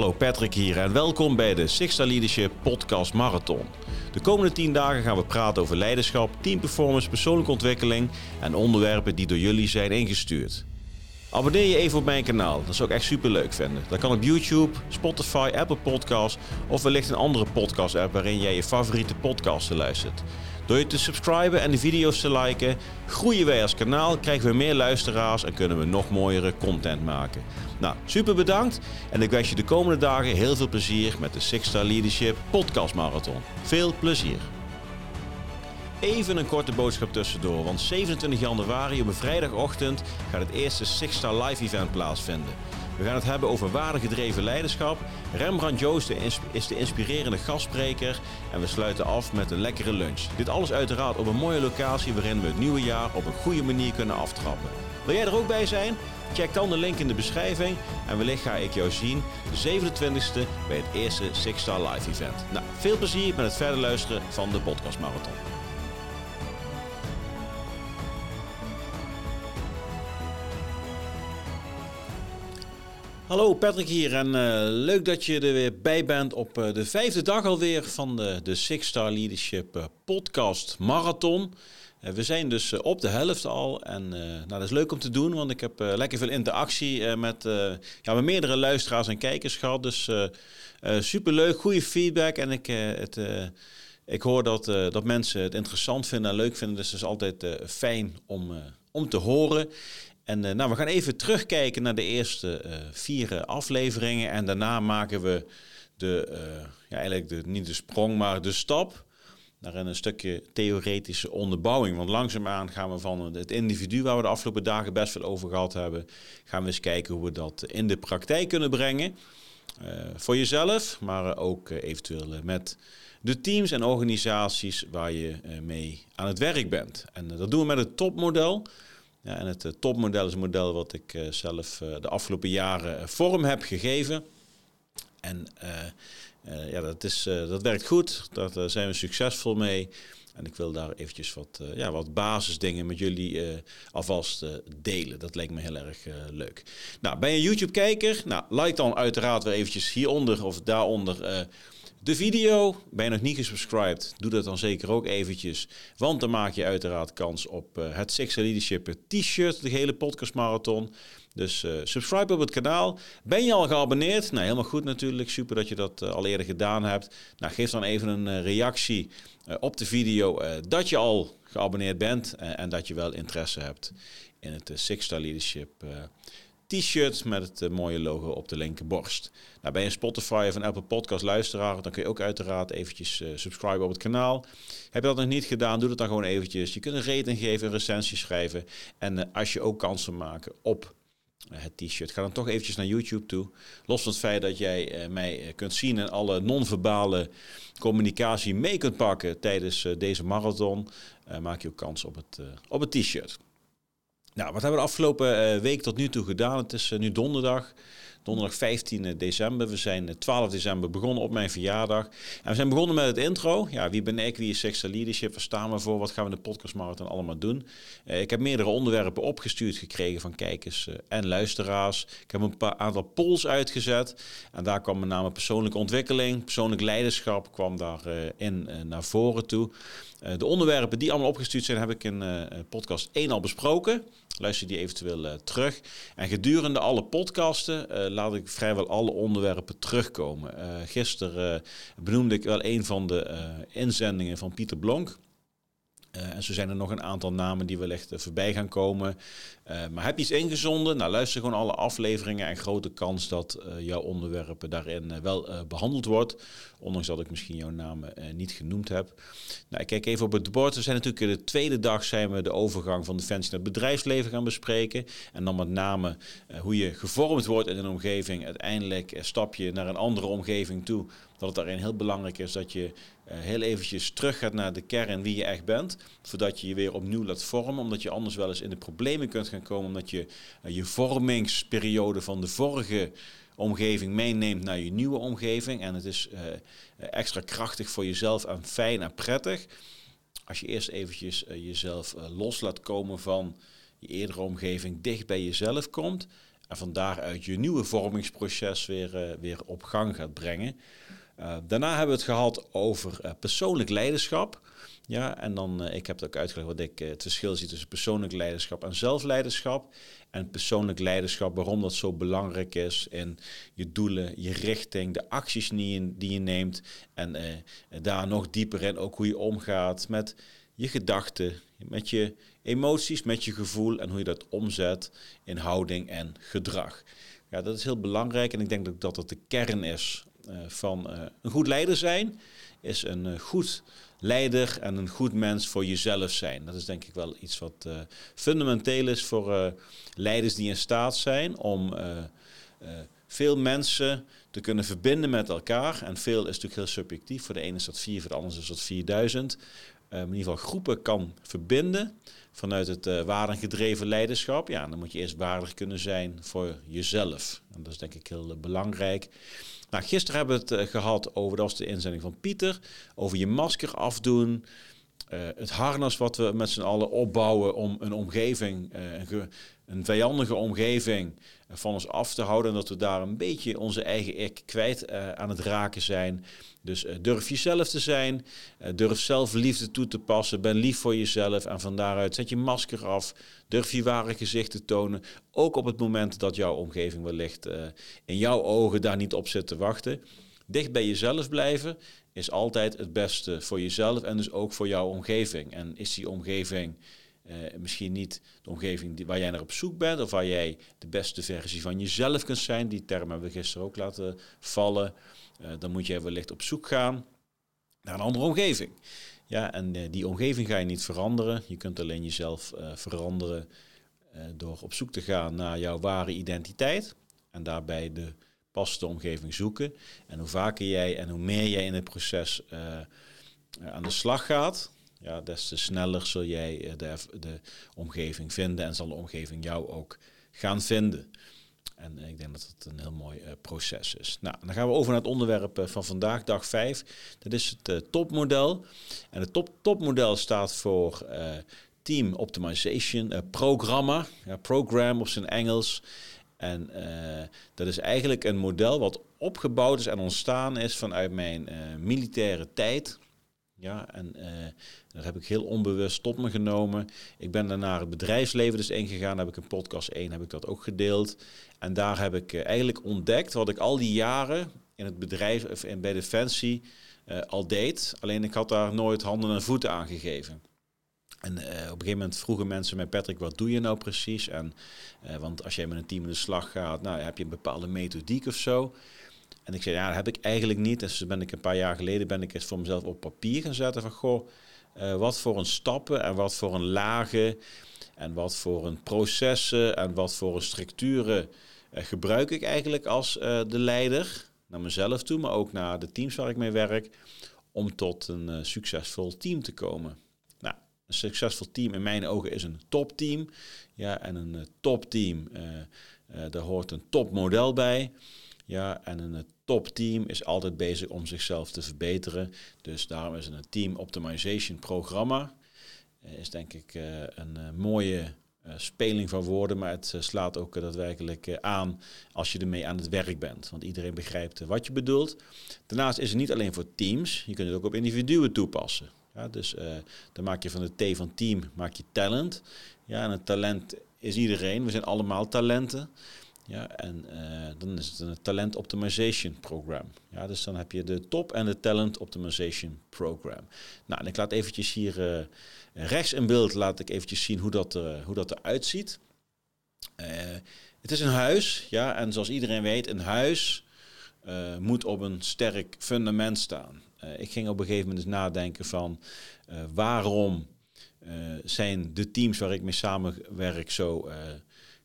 Hallo Patrick hier en welkom bij de Sixta Leadership Podcast Marathon. De komende 10 dagen gaan we praten over leiderschap, teamperformance, persoonlijke ontwikkeling en onderwerpen die door jullie zijn ingestuurd. Abonneer je even op mijn kanaal, dat zou ik echt super leuk vinden. Dat kan op YouTube, Spotify, Apple Podcasts of wellicht een andere podcast app waarin jij je favoriete podcasten luistert. Door je te subscriben en de video's te liken, groeien wij als kanaal, krijgen we meer luisteraars en kunnen we nog mooiere content maken. Nou, super bedankt en ik wens je de komende dagen heel veel plezier met de Six Star Leadership Podcast Marathon. Veel plezier! Even een korte boodschap tussendoor, want 27 januari op een vrijdagochtend gaat het eerste Six Star Live Event plaatsvinden. We gaan het hebben over waardegedreven leiderschap. Rembrandt Joost is de inspirerende gastspreker en we sluiten af met een lekkere lunch. Dit alles uiteraard op een mooie locatie waarin we het nieuwe jaar op een goede manier kunnen aftrappen. Wil jij er ook bij zijn? Check dan de link in de beschrijving en wellicht ga ik jou zien de 27e bij het eerste Six Star Live Event. Nou, veel plezier met het verder luisteren van de podcast Marathon. Hallo Patrick hier en uh, leuk dat je er weer bij bent op uh, de vijfde dag alweer van de, de Six Star Leadership uh, podcast Marathon. we zijn dus op de helft al en nou, dat is leuk om te doen, want ik heb lekker veel interactie met, ja, met meerdere luisteraars en kijkers gehad. Dus super leuk, goede feedback en ik, het, ik hoor dat, dat mensen het interessant vinden en leuk vinden. Dus het is altijd fijn om, om te horen. En uh, nou, we gaan even terugkijken naar de eerste uh, vier afleveringen. En daarna maken we de, ja, eigenlijk de, niet de sprong, maar de stap naar een stukje theoretische onderbouwing. Want langzaamaan gaan we van het individu, waar we de afgelopen dagen best veel over gehad hebben, gaan we eens kijken hoe we dat in de praktijk kunnen brengen. voor jezelf, maar ook eventueel met de teams en organisaties waar je mee aan het werk bent. En dat doen we met het topmodel. Ja, en het uh, topmodel is een model wat ik uh, zelf uh, de afgelopen jaren vorm heb gegeven. En ja, dat, is, dat werkt goed, daar zijn we succesvol mee. En ik wil daar eventjes wat, ja, wat basisdingen met jullie alvast delen. Dat lijkt me heel erg leuk. Nou, ben je YouTube-kijker? Nou, like dan uiteraard weer eventjes hieronder of daaronder de video, ben je nog niet gesubscribed, doe dat dan zeker ook eventjes. Want dan maak je uiteraard kans op uh, het Six Leadership t-shirt, de hele podcast marathon. Dus uh, subscribe op het kanaal. Ben je al geabonneerd? Nou, helemaal goed natuurlijk. Super dat je dat uh, al eerder gedaan hebt. Nou, geef dan even een reactie op de video dat je al geabonneerd bent en dat je wel interesse hebt in het Star Leadership t-shirt met het eh, mooie logo op de linkerborst. Nou, ben je een Spotify of een Apple Podcast luisteraar, dan kun je ook uiteraard eventjes uh, subscriben op het kanaal. Heb je dat nog niet gedaan, doe dat dan gewoon eventjes. Je kunt een rating geven, een recensie schrijven. En uh, als je ook kansen maken op het t-shirt. Ga dan toch eventjes naar YouTube toe. Los van het feit dat jij mij kunt zien en alle non-verbale communicatie mee kunt pakken tijdens deze marathon, maak je ook kans op het, op het t-shirt. Nou, wat hebben we de afgelopen uh, week tot nu toe gedaan? Het is uh, nu donderdag. Donderdag 15 december. We zijn 12 eh, december begonnen op mijn verjaardag. En we zijn begonnen met het intro. Ja, wie ben ik? Wie is Sexual Leadership? Waar staan we voor? Wat gaan we de podcast marathon allemaal doen? Uh, ik heb meerdere onderwerpen opgestuurd gekregen van kijkers uh, en luisteraars. Ik heb een paar aantal polls uitgezet. En daar kwam met name persoonlijke ontwikkeling, persoonlijk leiderschap kwam daarin uh, naar voren toe. de onderwerpen die allemaal opgestuurd zijn, heb ik in podcast 1 al besproken. Luister die eventueel uh, terug. En gedurende alle podcasten uh, laat ik vrijwel alle onderwerpen terugkomen. Uh, gisteren benoemde ik wel een van de inzendingen van Pieter Blonk. Uh, en zo zijn er nog een aantal namen die wellicht uh, voorbij gaan komen. Uh, maar heb je iets ingezonden? Nou, luister gewoon alle afleveringen en grote kans dat jouw onderwerp daarin wel behandeld wordt. Ondanks dat ik misschien jouw naam niet genoemd heb. Nou, ik kijk even op het bord. We zijn natuurlijk de tweede dag zijn we de overgang van defensie naar het bedrijfsleven gaan bespreken. En dan met name hoe je gevormd wordt in een omgeving. Uiteindelijk stap je naar een andere omgeving toe. Dat het daarin heel belangrijk is dat je heel eventjes terug gaat naar de kern wie je echt bent zodat je je weer opnieuw laat vormen, omdat je anders wel eens in de problemen kunt gaan komen, omdat je uh, je vormingsperiode van de vorige omgeving meeneemt naar je nieuwe omgeving. En het is uh, extra krachtig voor jezelf en fijn en prettig. Als je eerst eventjes jezelf los laat komen van je eerdere omgeving, dicht bij jezelf komt. En van daaruit je nieuwe vormingsproces weer, weer op gang gaat brengen. Daarna hebben we het gehad over persoonlijk leiderschap. Ja, en dan, uh, ik heb het ook uitgelegd wat ik het verschil zie tussen persoonlijk leiderschap en zelfleiderschap. En persoonlijk leiderschap, waarom dat zo belangrijk is in je doelen, je richting, de acties die je, die je neemt. En daar nog dieper in ook hoe je omgaat met je gedachten, met je emoties, met je gevoel en hoe je dat omzet in houding en gedrag. Ja, dat is heel belangrijk en ik denk dat dat de kern is van uh, een goed leider zijn. Is een uh, goed leider en een goed mens voor jezelf zijn. Dat is denk ik wel iets wat fundamenteel is voor leiders die in staat zijn om veel mensen te kunnen verbinden met elkaar. En veel is natuurlijk heel subjectief. Voor de ene is dat vier, voor de ander is dat 4000. In ieder geval groepen kan verbinden vanuit het uh, waardengedreven leiderschap. Ja, dan moet je eerst waardig kunnen zijn voor jezelf. En dat is denk ik heel belangrijk. Nou, gisteren hebben we het gehad over, dat was de inzending van Pieter, over je masker afdoen. Het harnas wat we met z'n allen opbouwen om een omgeving, een, vijandige omgeving van ons af te houden. En dat we daar een beetje onze eigen ik kwijt aan het raken zijn. Dus uh, durf jezelf te zijn, uh, durf zelf liefde toe te passen, ben lief voor jezelf en van daaruit zet je masker af, durf je ware gezicht te tonen, ook op het moment dat jouw omgeving wellicht in jouw ogen daar niet op zit te wachten. Dicht bij jezelf blijven is altijd het beste voor jezelf en dus ook voor jouw omgeving. En is die omgeving misschien niet de omgeving die, waar jij naar op zoek bent of waar jij de beste versie van jezelf kunt zijn, die term hebben we gisteren ook laten vallen. Uh, dan moet je wellicht op zoek gaan naar een andere omgeving. Ja, en uh, die omgeving ga je niet veranderen. Je kunt alleen jezelf veranderen door op zoek te gaan naar jouw ware identiteit. En daarbij de passende omgeving zoeken. En hoe vaker jij en hoe meer jij in het proces aan de slag gaat, ja, des te sneller zul jij de, de omgeving vinden en zal de omgeving jou ook gaan vinden. En ik denk dat het een heel mooi uh, proces is. Nou, dan gaan we over naar het onderwerp van vandaag, dag 5. Dat is het topmodel. En het top, topmodel staat voor Team Optimization Programma. Program op zijn Engels. En dat is eigenlijk een model wat opgebouwd is en ontstaan is vanuit mijn militaire tijd. Ja, en uh, daar heb ik heel onbewust tot me genomen. Ik ben daarna het bedrijfsleven dus ingegaan. Heb ik een podcast 1, heb ik dat ook gedeeld. En daar heb ik uh, eigenlijk ontdekt wat ik al die jaren in het bedrijf of in, bij Defensie uh, al deed. Alleen ik had daar nooit handen en voeten aan gegeven. En op een gegeven moment vroegen mensen mij, Patrick, wat doe je nou precies? En, want als jij met een team in de slag gaat, nou, heb je een bepaalde methodiek of zo. En ik zei, ja, dat heb ik eigenlijk niet. Dus ben ik een paar jaar geleden ben ik het voor mezelf op papier gaan zetten van goh, uh, wat voor een stappen en wat voor een lagen en wat voor een processen en wat voor een structuren uh, gebruik ik eigenlijk als uh, de leider naar mezelf toe, maar ook naar de teams waar ik mee werk, om tot een succesvol team te komen. Nou, een succesvol team in mijn ogen is een topteam. Ja, en een topteam, daar hoort een topmodel bij. Ja, en een topteam is altijd bezig om zichzelf te verbeteren. Dus daarom is een team optimization programma. Uh, is denk ik uh, een uh, mooie speling van woorden, maar het slaat ook daadwerkelijk aan als je ermee aan het werk bent. Want iedereen begrijpt wat je bedoelt. Daarnaast is het niet alleen voor teams, je kunt het ook op individuen toepassen. Ja, dus dan maak je van de T van team maak je talent. Ja, en het talent is iedereen. We zijn allemaal talenten. Ja, en uh, dan is het een talent optimization program. Ja, dus dan heb je de top en de talent optimization program. Nou, en ik laat eventjes hier uh, rechts in beeld laat ik eventjes zien hoe dat, uh, hoe dat eruit ziet. het is een huis, ja, en zoals iedereen weet, een huis moet op een sterk fundament staan. ik ging op een gegeven moment eens nadenken van waarom zijn de teams waar ik mee samenwerk zo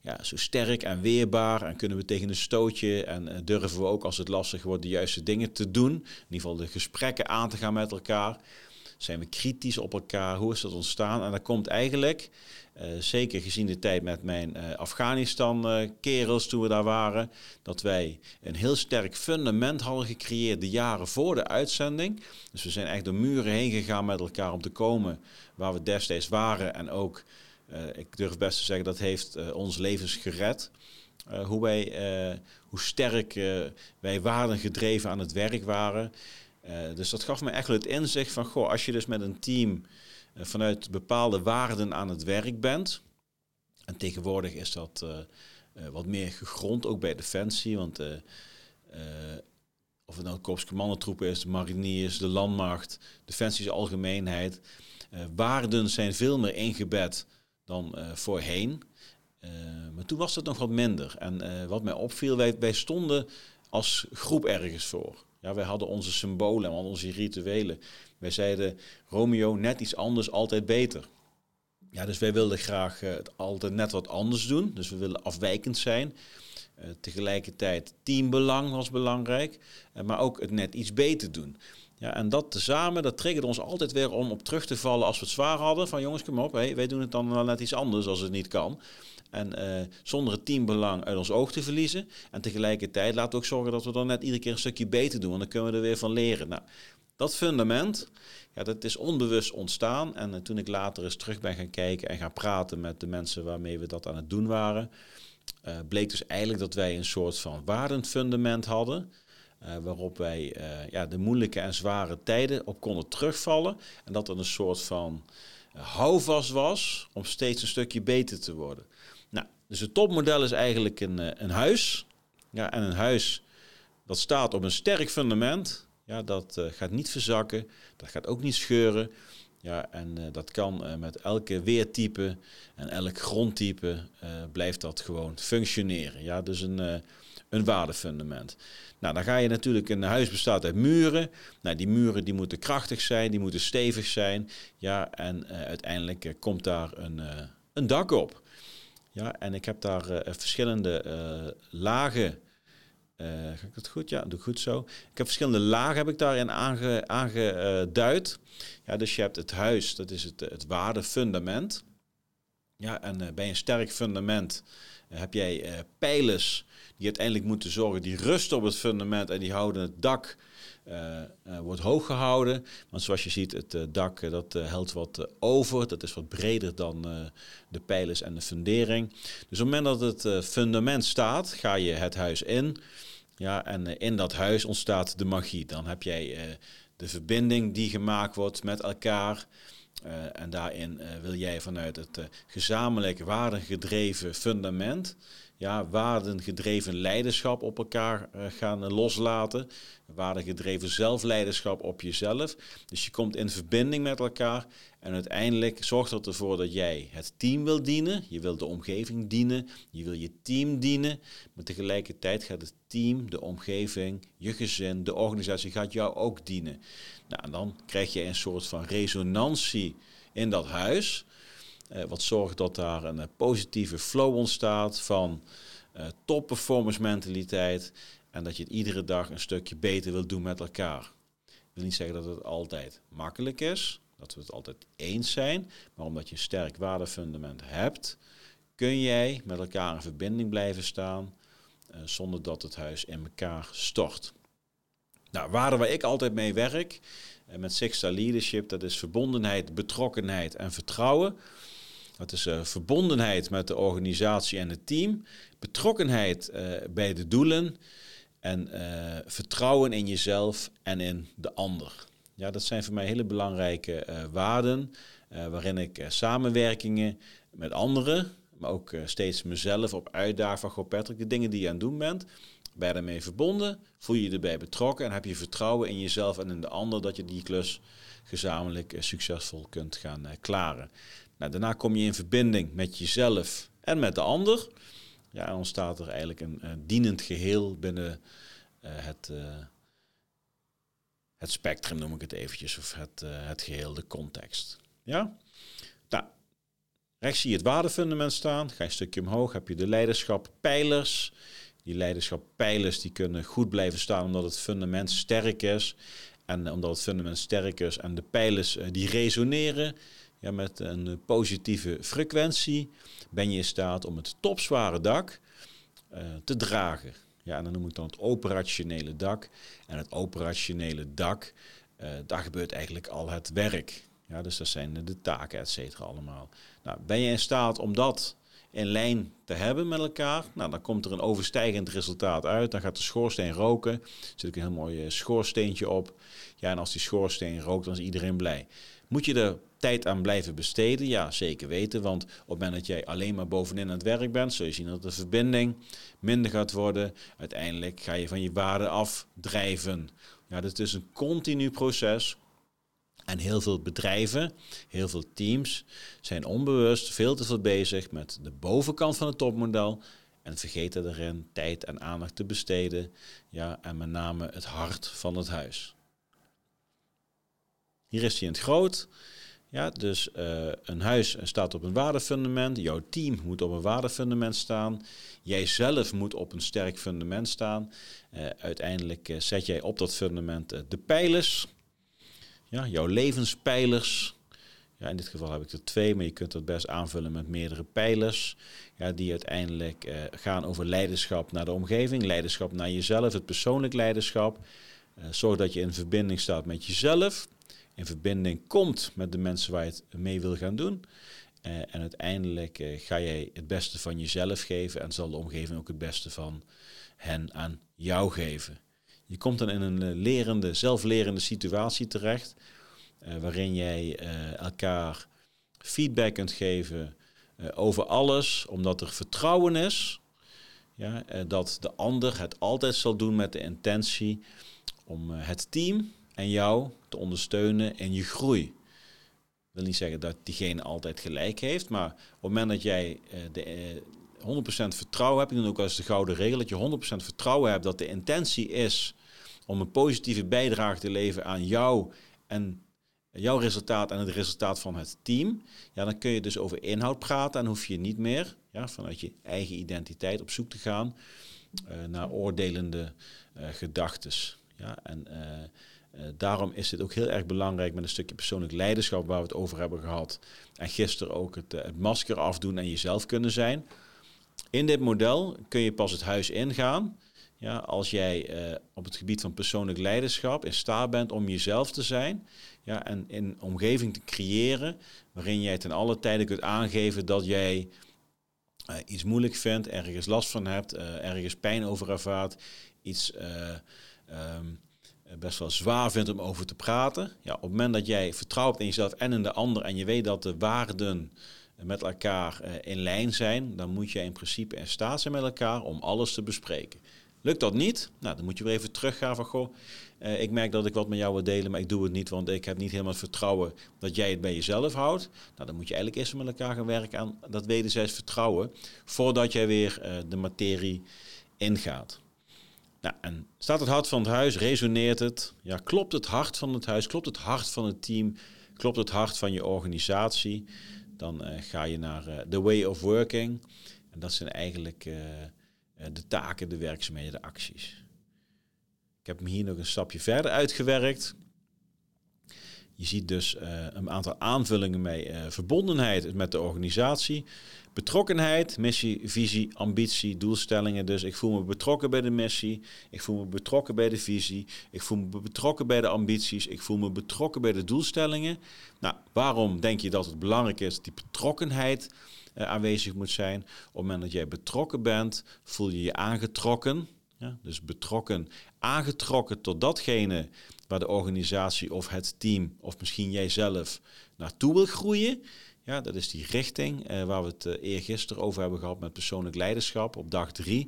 ja, zo sterk en weerbaar en kunnen we tegen een stootje en uh, durven we ook als het lastig wordt de juiste dingen te doen. In ieder geval de gesprekken aan te gaan met elkaar. Zijn we kritisch op elkaar? Hoe is dat ontstaan? En dat komt eigenlijk, uh, zeker gezien de tijd met mijn uh, Afghanistan-kerels toen we daar waren, dat wij een heel sterk fundament hadden gecreëerd de jaren voor de uitzending. Dus we zijn echt door muren heen gegaan met elkaar om te komen waar we destijds waren en ook ik durf best te zeggen dat heeft uh, ons levens gered. hoe, wij, hoe sterk wij waardengedreven aan het werk waren. dus dat gaf me echt het inzicht van, goh, als je dus met een team vanuit bepaalde waarden aan het werk bent. En tegenwoordig is dat wat meer gegrond, ook bij Defensie. Want of het nou korpscommandotroepen is, de mariniers, de landmacht, defensies algemeenheid. Uh, waarden zijn veel meer ingebed dan uh, voorheen. Uh, maar toen was dat nog wat minder. En wat mij opviel, wij, stonden als groep ergens voor. Ja, wij hadden onze symbolen en onze rituelen. Wij zeiden, Romeo, net iets anders, altijd beter. Ja, dus wij wilden graag het altijd net wat anders doen. Dus we willen afwijkend zijn. Tegelijkertijd teambelang was belangrijk, maar ook het net iets beter doen. En dat tezamen, dat triggerde ons altijd weer om op terug te vallen als we het zwaar hadden. Van jongens, kom op, hey, wij doen het dan wel net iets anders als het niet kan. En uh, zonder het teambelang uit ons oog te verliezen. En tegelijkertijd laten we ook zorgen dat we dan net iedere keer een stukje beter doen. Want dan kunnen we er weer van leren. Nou, dat fundament, ja, dat is onbewust ontstaan. En toen ik later eens terug ben gaan kijken en gaan praten met de mensen waarmee we dat aan het doen waren uh, bleek dus eigenlijk dat wij een soort van waardenfundament hadden. Uh, waarop wij uh, ja, de moeilijke en zware tijden op konden terugvallen. En dat er een soort van houvast was om steeds een stukje beter te worden. Nou, dus het topmodel is eigenlijk een, een huis. Ja, en een huis dat staat op een sterk fundament. Ja, dat gaat niet verzakken, dat gaat ook niet scheuren. Ja, en dat kan met elke weertype en elk grondtype blijft dat gewoon functioneren. Ja, dus een, een waardefundament. Nou, dan ga je natuurlijk, een huis bestaat uit muren. Nou, die muren die moeten krachtig zijn, die moeten stevig zijn. Ja, en uiteindelijk komt daar een, een dak op. Ja, en ik heb daar verschillende lagen ga ik dat goed? Ja, doe ik goed zo. Ik heb verschillende lagen heb ik daarin aange, aangeduid. Ja, dus je hebt het huis, dat is het, het waardefundament. Ja, en bij een sterk fundament heb jij pijlers die uiteindelijk moeten zorgen, die rusten op het fundament en die houden het dak uh, uh, wordt hoog gehouden. Want zoals je ziet, het uh, dak dat helpt wat over. Dat is wat breder dan de pijlers en de fundering. Dus op het moment dat het fundament staat, ga je het huis in. Ja, en in dat huis ontstaat de magie. Dan heb jij de verbinding die gemaakt wordt met elkaar. en daarin wil jij vanuit het gezamenlijk waardengedreven fundament ja, waardengedreven leiderschap op elkaar uh, gaan loslaten. Waardengedreven zelfleiderschap op jezelf. Dus je komt in verbinding met elkaar. En uiteindelijk zorgt dat ervoor dat jij het team wil dienen. Je wil de omgeving dienen. Je wil je team dienen. Maar tegelijkertijd gaat het team, de omgeving, je gezin, de organisatie gaat jou ook dienen. Nou, dan krijg je een soort van resonantie in dat huis. Uh, wat zorgt dat daar een uh, positieve flow ontstaat van uh, top performance mentaliteit. En dat je het iedere dag een stukje beter wilt doen met elkaar. Ik wil niet zeggen dat het altijd makkelijk is, dat we het altijd eens zijn. Maar omdat je een sterk waardefundament hebt, kun jij met elkaar in verbinding blijven staan. zonder dat het huis in elkaar stort. Nou, waar ik altijd mee werk, met Six Star Leadership, dat is verbondenheid, betrokkenheid en vertrouwen. Dat is uh, verbondenheid met de organisatie en het team, betrokkenheid uh, bij de doelen en uh, vertrouwen in jezelf en in de ander. Ja, dat zijn voor mij hele belangrijke waarden, waarin ik samenwerkingen met anderen, maar ook steeds mezelf op uitdagen van, goh Patrick, de dingen die je aan het doen bent, ben je daarmee verbonden, voel je je erbij betrokken en heb je vertrouwen in jezelf en in de ander dat je die klus gezamenlijk succesvol kunt gaan klaren. Nou, daarna kom je in verbinding met jezelf en met de ander. Ja, ontstaat er eigenlijk een, dienend geheel binnen uh, het, uh, het spectrum, noem ik het eventjes, of het, uh, het geheel, de context. Ja? Nou, rechts zie je het waardefundament staan. Ga je een stukje omhoog, heb je de leiderschappijlers. Die leiderschappijlers die kunnen goed blijven staan omdat het fundament sterk is. En omdat het fundament sterk is en de pijlers die resoneren, ja, met een positieve frequentie ben je in staat om het topzware dak uh, te dragen. Ja, en dan noem ik dan het operationele dak. En het operationele dak, uh, daar gebeurt eigenlijk al het werk. Ja, dus dat zijn de taken, et cetera, allemaal. Nou, ben je in staat om dat in lijn te hebben met elkaar. Nou, dan komt er een overstijgend resultaat uit. Dan gaat de schoorsteen roken. Er zit ook een heel mooi eh, schoorsteentje op. Ja, en als die schoorsteen rookt, dan is iedereen blij. Moet je er tijd aan blijven besteden? Ja, zeker weten. Want op het moment dat jij alleen maar bovenin aan het werk bent, zul je zien dat de verbinding minder gaat worden. Uiteindelijk ga je van je waarde afdrijven. Ja, dit is een continu proces. En heel veel bedrijven, heel veel teams zijn onbewust veel te veel bezig met de bovenkant van het topmodel en vergeten erin tijd en aandacht te besteden. Ja, en met name het hart van het huis. Hier is hij in het groot. Ja, dus uh, een huis staat op een waardefundament. Jouw team moet op een waardefundament staan. Jij zelf moet op een sterk fundament staan. Uh, uiteindelijk zet jij op dat fundament de pijlers. Ja, jouw levenspijlers. Ja, in dit geval heb ik er twee, maar je kunt dat best aanvullen met meerdere pijlers. Ja, die uiteindelijk gaan over leiderschap naar de omgeving, leiderschap naar jezelf, het persoonlijk leiderschap. zorg dat je in verbinding staat met jezelf in verbinding komt met de mensen waar je het mee wil gaan doen. Uh, en uiteindelijk uh, ga jij het beste van jezelf geven en zal de omgeving ook het beste van hen aan jou geven. Je komt dan in een uh, lerende, zelflerende situatie terecht, waarin jij elkaar feedback kunt geven over alles, omdat er vertrouwen is. Ja, dat de ander het altijd zal doen met de intentie om het team en jou te ondersteunen in je groei. Ik wil niet zeggen dat diegene altijd gelijk heeft, maar op het moment dat jij uh, de, 100% eh, vertrouwen hebt, ik noem ook als de gouden regel, dat je 100% vertrouwen hebt dat de intentie is om een positieve bijdrage te leveren aan jou en jouw resultaat en het resultaat van het team, ja, dan kun je dus over inhoud praten en hoef je niet meer ja, vanuit je eigen identiteit op zoek te gaan uh, naar oordelende uh, gedachten. Ja, en daarom is het ook heel erg belangrijk met een stukje persoonlijk leiderschap waar we het over hebben gehad. En gisteren ook het, uh, het masker afdoen en jezelf kunnen zijn. In dit model kun je pas het huis ingaan ja, als jij uh, op het gebied van persoonlijk leiderschap in staat bent om jezelf te zijn. Ja, en in een omgeving te creëren waarin jij ten alle tijden kunt aangeven dat jij iets moeilijk vindt, ergens last van hebt, ergens pijn over ervaart, iets... Um, eh, best wel zwaar vindt om over te praten. Ja, op het moment dat jij vertrouwt in jezelf en in de ander en je weet dat de waarden met elkaar uh, in lijn zijn, dan moet je in principe in staat zijn met elkaar om alles te bespreken. Lukt dat niet? Nou, dan moet je weer even teruggaan van, goh, uh, ik merk dat ik wat met jou wil delen, maar ik doe het niet, want ik heb niet helemaal het vertrouwen dat jij het bij jezelf houdt. Nou, dan moet je eigenlijk eerst met elkaar gaan werken aan dat wederzijds vertrouwen, voordat jij weer de materie ingaat. En staat het hart van het huis, resoneert het? Ja, klopt het hart van het huis, klopt het hart van het team, klopt het hart van je organisatie? Dan uh, ga je naar uh, the way of working. En dat zijn eigenlijk uh, de taken, de werkzaamheden, de acties. Ik heb hem hier nog een stapje verder uitgewerkt. Je ziet dus een aantal aanvullingen mee. verbondenheid met de organisatie. Betrokkenheid, missie, visie, ambitie, doelstellingen. Dus ik voel me betrokken bij de missie. Ik voel me betrokken bij de visie. Ik voel me betrokken bij de ambities. Ik voel me betrokken bij de doelstellingen. Nou, waarom denk je dat het belangrijk is dat die betrokkenheid uh, aanwezig moet zijn? Op het moment dat jij betrokken bent, voel je je aangetrokken. Ja, dus betrokken, aangetrokken tot datgene waar de organisatie of het team of misschien jijzelf naartoe wil groeien. Ja, dat is die richting uh, waar we het uh, eergisteren over hebben gehad met persoonlijk leiderschap op dag drie.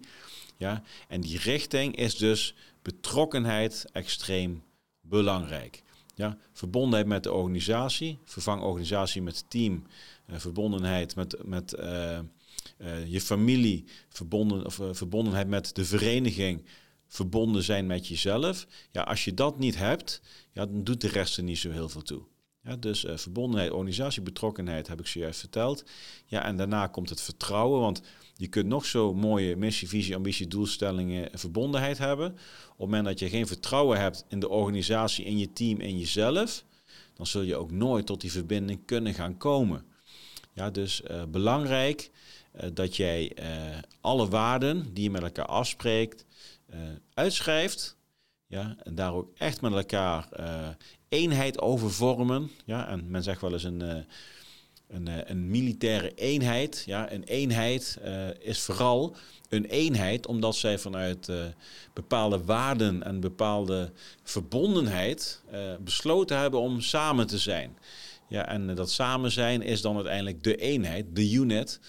Ja, en die richting is dus betrokkenheid extreem belangrijk. Ja, verbondenheid met de organisatie, vervang organisatie met team, uh, verbondenheid met, met je familie, verbonden, of, verbondenheid met de vereniging, verbonden zijn met jezelf. Ja, als je dat niet hebt, ja, dan doet de rest er niet zo heel veel toe. Ja, dus uh, verbondenheid, organisatie, betrokkenheid heb ik zojuist verteld. Ja, en daarna komt het vertrouwen, want je kunt nog zo mooie missie, visie, ambitie, doelstellingen en verbondenheid hebben. Op het moment dat je geen vertrouwen hebt in de organisatie, in je team, in jezelf, dan zul je ook nooit tot die verbinding kunnen gaan komen. Ja, dus uh, belangrijk uh, dat jij alle waarden die je met elkaar afspreekt, uitschrijft. Ja, en daar ook echt met elkaar eenheid over vormen. Ja, en men zegt wel eens een, uh, een, een militaire eenheid. Ja, een eenheid is vooral een eenheid omdat zij vanuit bepaalde waarden en bepaalde verbondenheid besloten hebben om samen te zijn. Ja, en dat samen zijn is dan uiteindelijk de eenheid, de unit.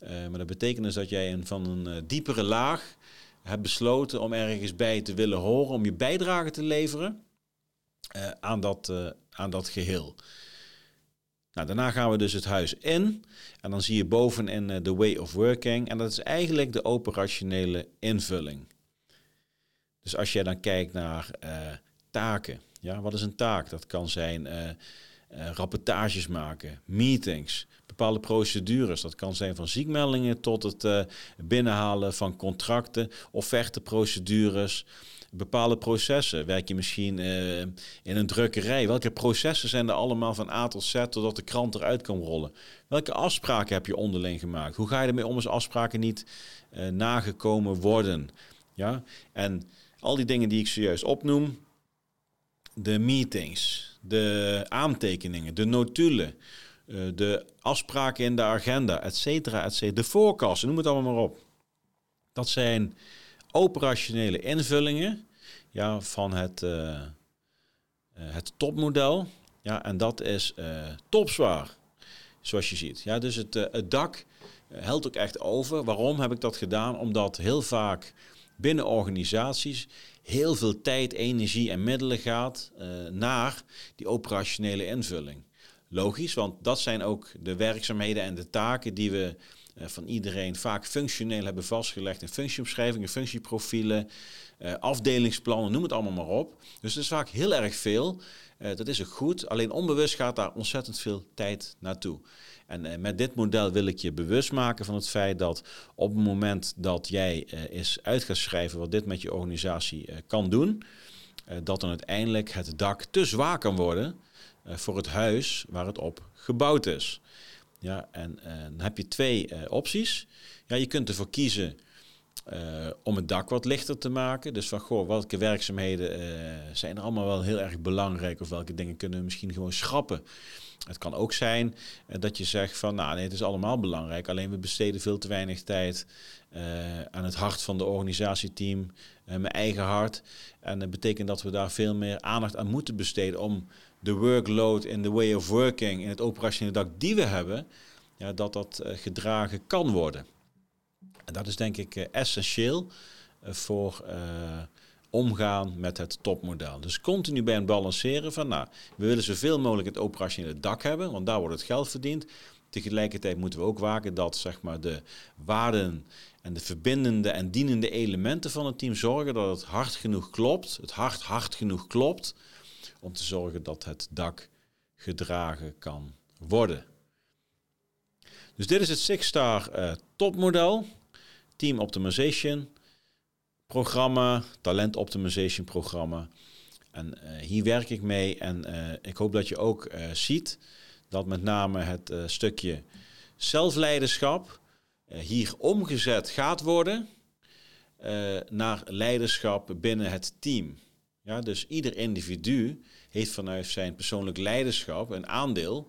maar dat betekent dus dat jij een, van een diepere laag hebt besloten om ergens bij te willen horen, om je bijdrage te leveren uh, aan, dat, uh, aan dat geheel. Nou, daarna gaan we dus het huis in en dan zie je bovenin uh, de way of working en dat is eigenlijk de operationele invulling. Dus als jij dan kijkt naar taken, ja, wat is een taak? Dat kan zijn rapportages maken, meetings, bepaalde procedures. Dat kan zijn van ziekmeldingen tot het uh, binnenhalen van contracten, offerteprocedures, bepaalde processen. Werk je misschien uh, in een drukkerij? Welke processen zijn er allemaal van A tot Z totdat de krant eruit kan rollen? Welke afspraken heb je onderling gemaakt? Hoe ga je ermee om als afspraken niet uh, nagekomen worden? Ja? En al die dingen die ik zojuist opnoem, de meetings, de aantekeningen, de notulen, eh, de afspraken in de agenda, et cetera, et cetera. De forecast, noem het allemaal maar op. Dat zijn operationele invullingen ja, van het, uh, het topmodel. Ja, en dat is uh, topzwaar, zoals je ziet. Ja, dus het, het dak helpt ook echt over. Waarom heb ik dat gedaan? Omdat heel vaak binnen organisaties heel veel tijd, energie en middelen gaat naar die operationele invulling. Logisch, want dat zijn ook de werkzaamheden en de taken die we uh, van iedereen vaak functioneel hebben vastgelegd in functieomschrijvingen, functieprofielen, uh, afdelingsplannen, noem het allemaal maar op. Dus het is vaak heel erg veel. Uh, dat is ook goed, alleen onbewust gaat daar ontzettend veel tijd naartoe. En met dit model wil ik je bewust maken van het feit dat op het moment dat jij eens uit gaat schrijven wat dit met je organisatie kan doen, dat dan uiteindelijk het dak te zwaar kan worden eh, voor het huis waar het op gebouwd is. Ja, en dan heb je twee uh, opties. Ja, je kunt ervoor kiezen uh, om het dak wat lichter te maken. Dus van, goh, welke werkzaamheden zijn er allemaal wel heel erg belangrijk of welke dingen kunnen we misschien gewoon schrappen. Het kan ook zijn dat je zegt van, nou nee, het is allemaal belangrijk, alleen we besteden veel te weinig tijd aan het hart van de organisatieteam, mijn eigen hart. En dat betekent dat we daar veel meer aandacht aan moeten besteden om de workload in de way of working in het operationele dak die we hebben, ja, dat dat uh, gedragen kan worden. En dat is denk ik uh, essentieel uh, voor omgaan met het topmodel. Dus continu bij het balanceren van, nou, we willen zoveel mogelijk het operationele dak hebben, want daar wordt het geld verdiend. Tegelijkertijd moeten we ook waken dat zeg maar, de waarden en de verbindende en dienende elementen van het team zorgen dat het hard genoeg klopt, het hart hard genoeg klopt, om te zorgen dat het dak gedragen kan worden. Dus dit is het Six Star uh, topmodel, Team Optimization programma, Talent Optimization programma. En uh, hier werk ik mee en uh, ik hoop dat je ook ziet dat met name het stukje zelfleiderschap hier omgezet gaat worden naar leiderschap binnen het team. Ja, dus ieder individu heeft vanuit zijn persoonlijk leiderschap een aandeel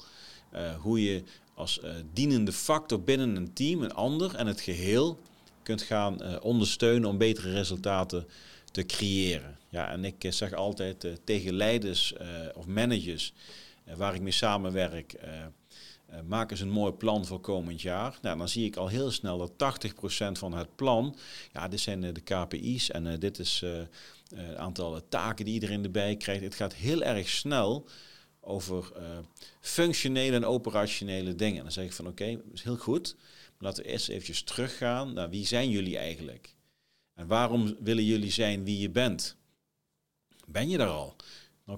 uh, hoe je als uh, dienende factor binnen een team, een ander en het geheel kunt gaan uh, ondersteunen om betere resultaten te creëren. Ja, en ik zeg altijd tegen leiders of managers waar ik mee samenwerk, maak eens een mooi plan voor komend jaar. Nou, dan zie ik al heel snel dat 80% van het plan, ja, dit zijn de KPI's en dit is het aantal taken die iedereen erbij krijgt. Het gaat heel erg snel over functionele en operationele dingen. Dan zeg ik van oké, okay, is heel goed. Laten we eerst eventjes teruggaan naar wie zijn jullie eigenlijk? En waarom willen jullie zijn wie je bent? Ben je daar al?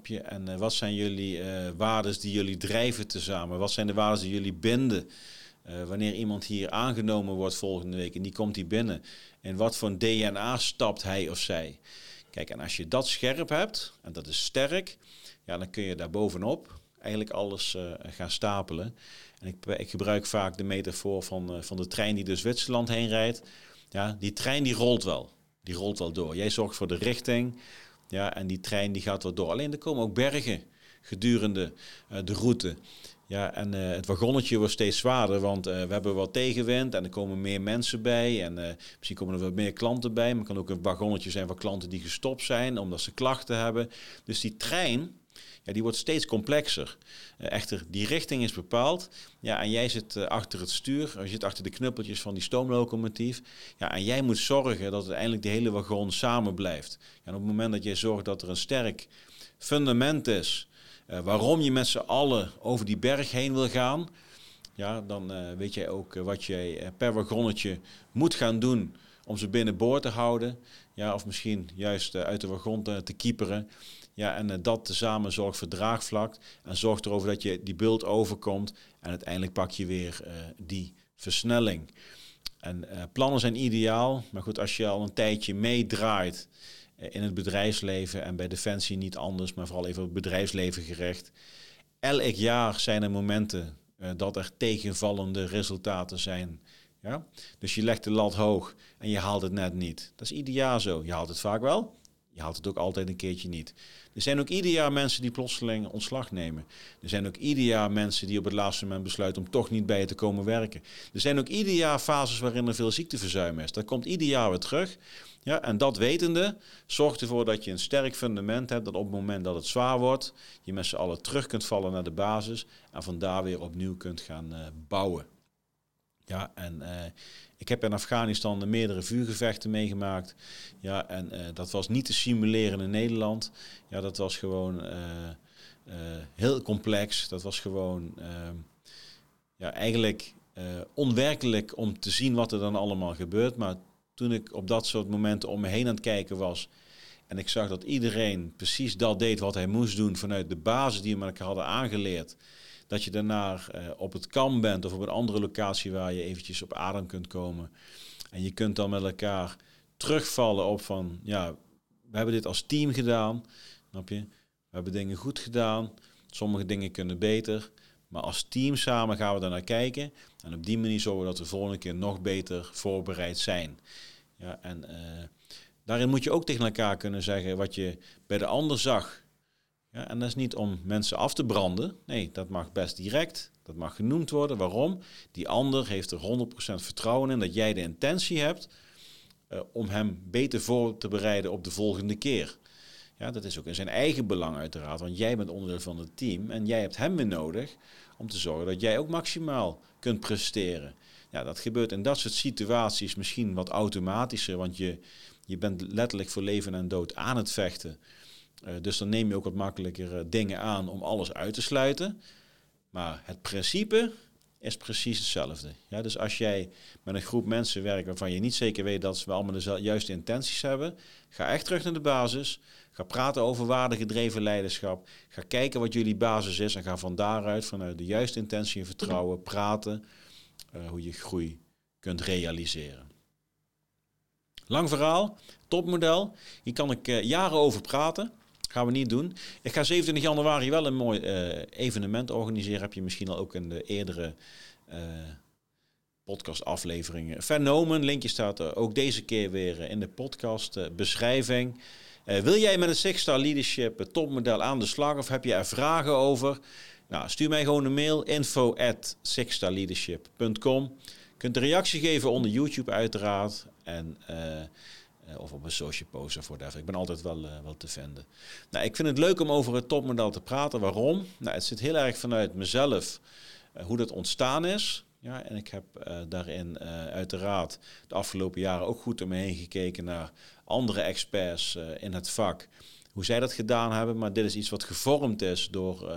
Je? En uh, wat zijn jullie uh, waarden die jullie drijven tezamen? Wat zijn de waarden die jullie binden? Uh, wanneer iemand hier aangenomen wordt volgende week en die komt hier binnen. En wat voor DNA stapt hij of zij? Kijk, en als je dat scherp hebt, en dat is sterk, ja, dan kun je daar bovenop eigenlijk alles gaan stapelen. En ik, ik, gebruik vaak de metafoor van, van de trein die door Zwitserland heen rijdt. Ja, die trein die rolt wel. Die rolt wel door. Jij zorgt voor de richting. Ja, en die trein die gaat wel door. Alleen er komen ook bergen gedurende uh, de route. Ja, en het wagonnetje wordt steeds zwaarder, want we hebben wat tegenwind en er komen meer mensen bij. En misschien komen er wat meer klanten bij. Maar het kan ook een wagonnetje zijn van klanten die gestopt zijn omdat ze klachten hebben. Dus die trein, ja, die wordt steeds complexer. Uh, echter, die richting is bepaald. Ja, en jij zit uh, achter het stuur, je zit achter de knuppeltjes van die stoomlocomotief. Ja, en jij moet zorgen dat uiteindelijk de hele wagon samen blijft. en op het moment dat jij zorgt dat er een sterk fundament is, uh, waarom je met z'n allen over die berg heen wil gaan, ja, dan weet jij ook wat jij per wagonnetje moet gaan doen om ze binnenboord te houden. Ja, of misschien juist uit de wagon te kieperen. Ja, en uh, dat tezamen zorgt voor draagvlak en zorgt erover dat je die bult overkomt en uiteindelijk pak je weer uh, die versnelling. En uh, plannen zijn ideaal, maar goed, als je al een tijdje meedraait in het bedrijfsleven en bij Defensie niet anders, maar vooral even op het bedrijfsleven gerecht. Elk jaar zijn er momenten dat er tegenvallende resultaten zijn. Ja? Dus je legt de lat hoog en je haalt het net niet. Dat is ieder jaar zo. Je haalt het vaak wel, je haalt het ook altijd een keertje niet. Er zijn ook ieder jaar mensen die plotseling ontslag nemen. Er zijn ook ieder jaar mensen die op het laatste moment besluiten om toch niet bij je te komen werken. Er zijn ook ieder jaar fases waarin er veel ziekteverzuim is. Dat komt ieder jaar weer terug. Ja, en dat wetende zorgt ervoor dat je een sterk fundament hebt. Dat op het moment dat het zwaar wordt, je met z'n allen terug kunt vallen naar de basis. En vandaar weer opnieuw kunt gaan uh, bouwen. Ja, en uh, ik heb in Afghanistan meerdere vuurgevechten meegemaakt. Ja, en uh, dat was niet te simuleren in Nederland. Ja, dat was gewoon uh, heel complex. Dat was gewoon ehm, ja, eigenlijk onwerkelijk om te zien wat er dan allemaal gebeurt. Maar toen ik op dat soort momenten om me heen aan het kijken was. En ik zag dat iedereen precies dat deed wat hij moest doen vanuit de basis die we elkaar hadden aangeleerd dat je daarna uh, op het kamp bent of op een andere locatie waar je eventjes op adem kunt komen. En je kunt dan met elkaar terugvallen op van, ja, we hebben dit als team gedaan, snap je? We hebben dingen goed gedaan, sommige dingen kunnen beter. Maar als team samen gaan we daar naar kijken. En op die manier zorgen we dat we de volgende keer nog beter voorbereid zijn. Ja, en uh, daarin moet je ook tegen elkaar kunnen zeggen wat je bij de ander zag ja, en dat is niet om mensen af te branden. Nee, dat mag best direct. Dat mag genoemd worden. Waarom? Die ander heeft er 100% vertrouwen in dat jij de intentie hebt uh, om hem beter voor te bereiden op de volgende keer. Ja, dat is ook in zijn eigen belang uiteraard, want jij bent onderdeel van het team en jij hebt hem weer nodig om te zorgen dat jij ook maximaal kunt presteren. Ja, dat gebeurt in dat soort situaties misschien wat automatischer, want je, je bent letterlijk voor leven en dood aan het vechten. Uh, dus dan neem je ook wat makkelijker uh, dingen aan om alles uit te sluiten. Maar het principe is precies hetzelfde. Ja, dus als jij met een groep mensen werkt waarvan je niet zeker weet dat ze allemaal de juiste intenties hebben, ga echt terug naar de basis. Ga praten over waardegedreven leiderschap. Ga kijken wat jullie basis is en ga van daaruit, vanuit de juiste intentie en vertrouwen, praten uh, hoe je groei kunt realiseren. Lang verhaal, topmodel. Hier kan ik jaren over praten. Gaan we niet doen. Ik ga 27 januari wel een mooi uh, evenement organiseren. Heb je misschien al ook in de eerdere uh, podcastafleveringen vernomen. Linkje staat er ook deze keer weer in de podcast beschrijving. wil jij met een Six Star Leadership topmodel aan de slag of heb je er vragen over? Nou, stuur mij gewoon een mail info at. Je kunt een reactie geven onder YouTube uiteraard. En eh, of op een social post of whatever. Ik ben altijd wel, uh, wel te vinden. Nou, ik vind het leuk om over het topmodel te praten. Waarom? Nou, het zit heel erg vanuit mezelf hoe dat ontstaan is. Ja, en ik heb daarin uiteraard de afgelopen jaren ook goed om me heen gekeken naar andere experts in het vak. Hoe zij dat gedaan hebben. Maar dit is iets wat gevormd is door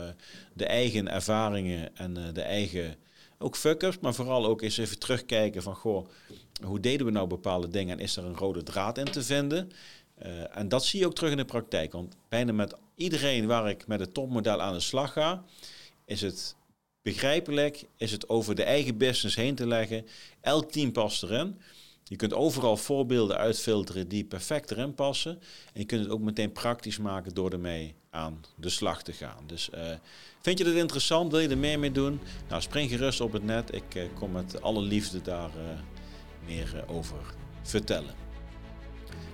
de eigen ervaringen en de eigen ook fuck-ups, maar vooral ook eens even terugkijken van, goh, hoe deden we nou bepaalde dingen en is er een rode draad in te vinden? Uh, en dat zie je ook terug in de praktijk, want bijna met iedereen waar ik met het topmodel aan de slag ga, is het begrijpelijk, is het over de eigen business heen te leggen. Elk team past erin. Je kunt overal voorbeelden uitfilteren die perfect erin passen. En je kunt het ook meteen praktisch maken door ermee aan de slag te gaan. Dus uh, vind je dit interessant? Wil je er meer mee doen? Nou, spring gerust op het net. Ik uh, kom met alle liefde daar meer over vertellen.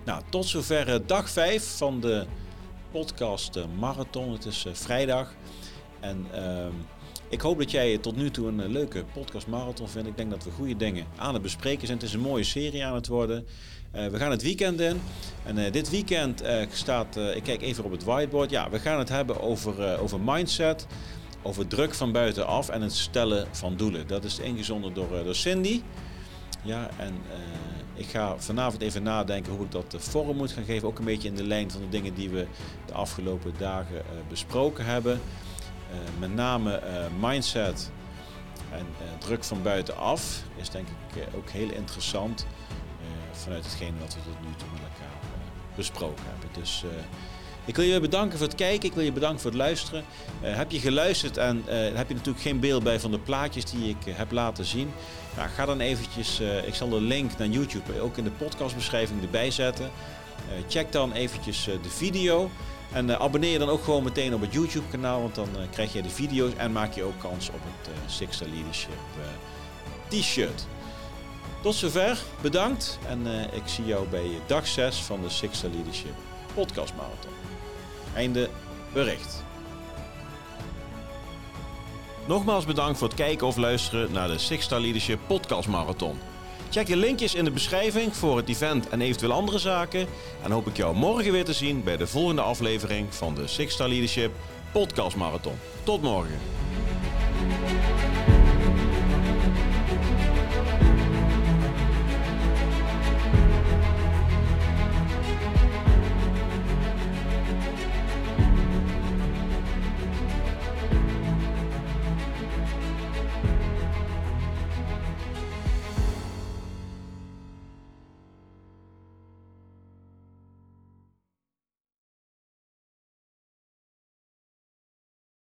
Nou, tot zover dag 5 van de podcast Marathon. Het is vrijdag. En ehm, Ik hoop dat jij tot nu toe een leuke podcast marathon vindt. Ik denk dat we goede dingen aan het bespreken zijn. Het is een mooie serie aan het worden. we gaan het weekend in. En dit weekend staat, ik kijk even op het whiteboard. Ja, we gaan het hebben over, over mindset over druk van buitenaf en het stellen van doelen. Dat is ingezonden door, door Cindy. Ja, en ik ga vanavond even nadenken hoe ik dat vorm moet gaan geven. Ook een beetje in de lijn van de dingen die we de afgelopen dagen uh, besproken hebben. Met name mindset en druk van buitenaf is denk ik ook heel interessant. vanuit hetgene wat we tot nu toe met elkaar besproken hebben. Dus ik wil je bedanken voor het kijken. Ik wil je bedanken voor het luisteren. Uh, heb je geluisterd en uh, heb je natuurlijk geen beeld bij van de plaatjes die ik uh, heb laten zien. Nou, ga dan eventjes, ik zal de link naar YouTube ook in de podcastbeschrijving erbij zetten. check dan eventjes de video. En abonneer je dan ook gewoon meteen op het YouTube kanaal. Want dan krijg je de video's en maak je ook kans op het Sixter Leadership t-shirt. Tot zover, bedankt. En ik zie jou bij dag 6 van de Sixter Leadership podcast marathon. Einde bericht. Nogmaals bedankt voor het kijken of luisteren naar de Six Star Leadership Podcast Marathon. Check je linkjes in de beschrijving voor het event en eventueel andere zaken. En hoop ik jou morgen weer te zien bij de volgende aflevering van de Six Star Leadership Podcast Marathon. Tot morgen.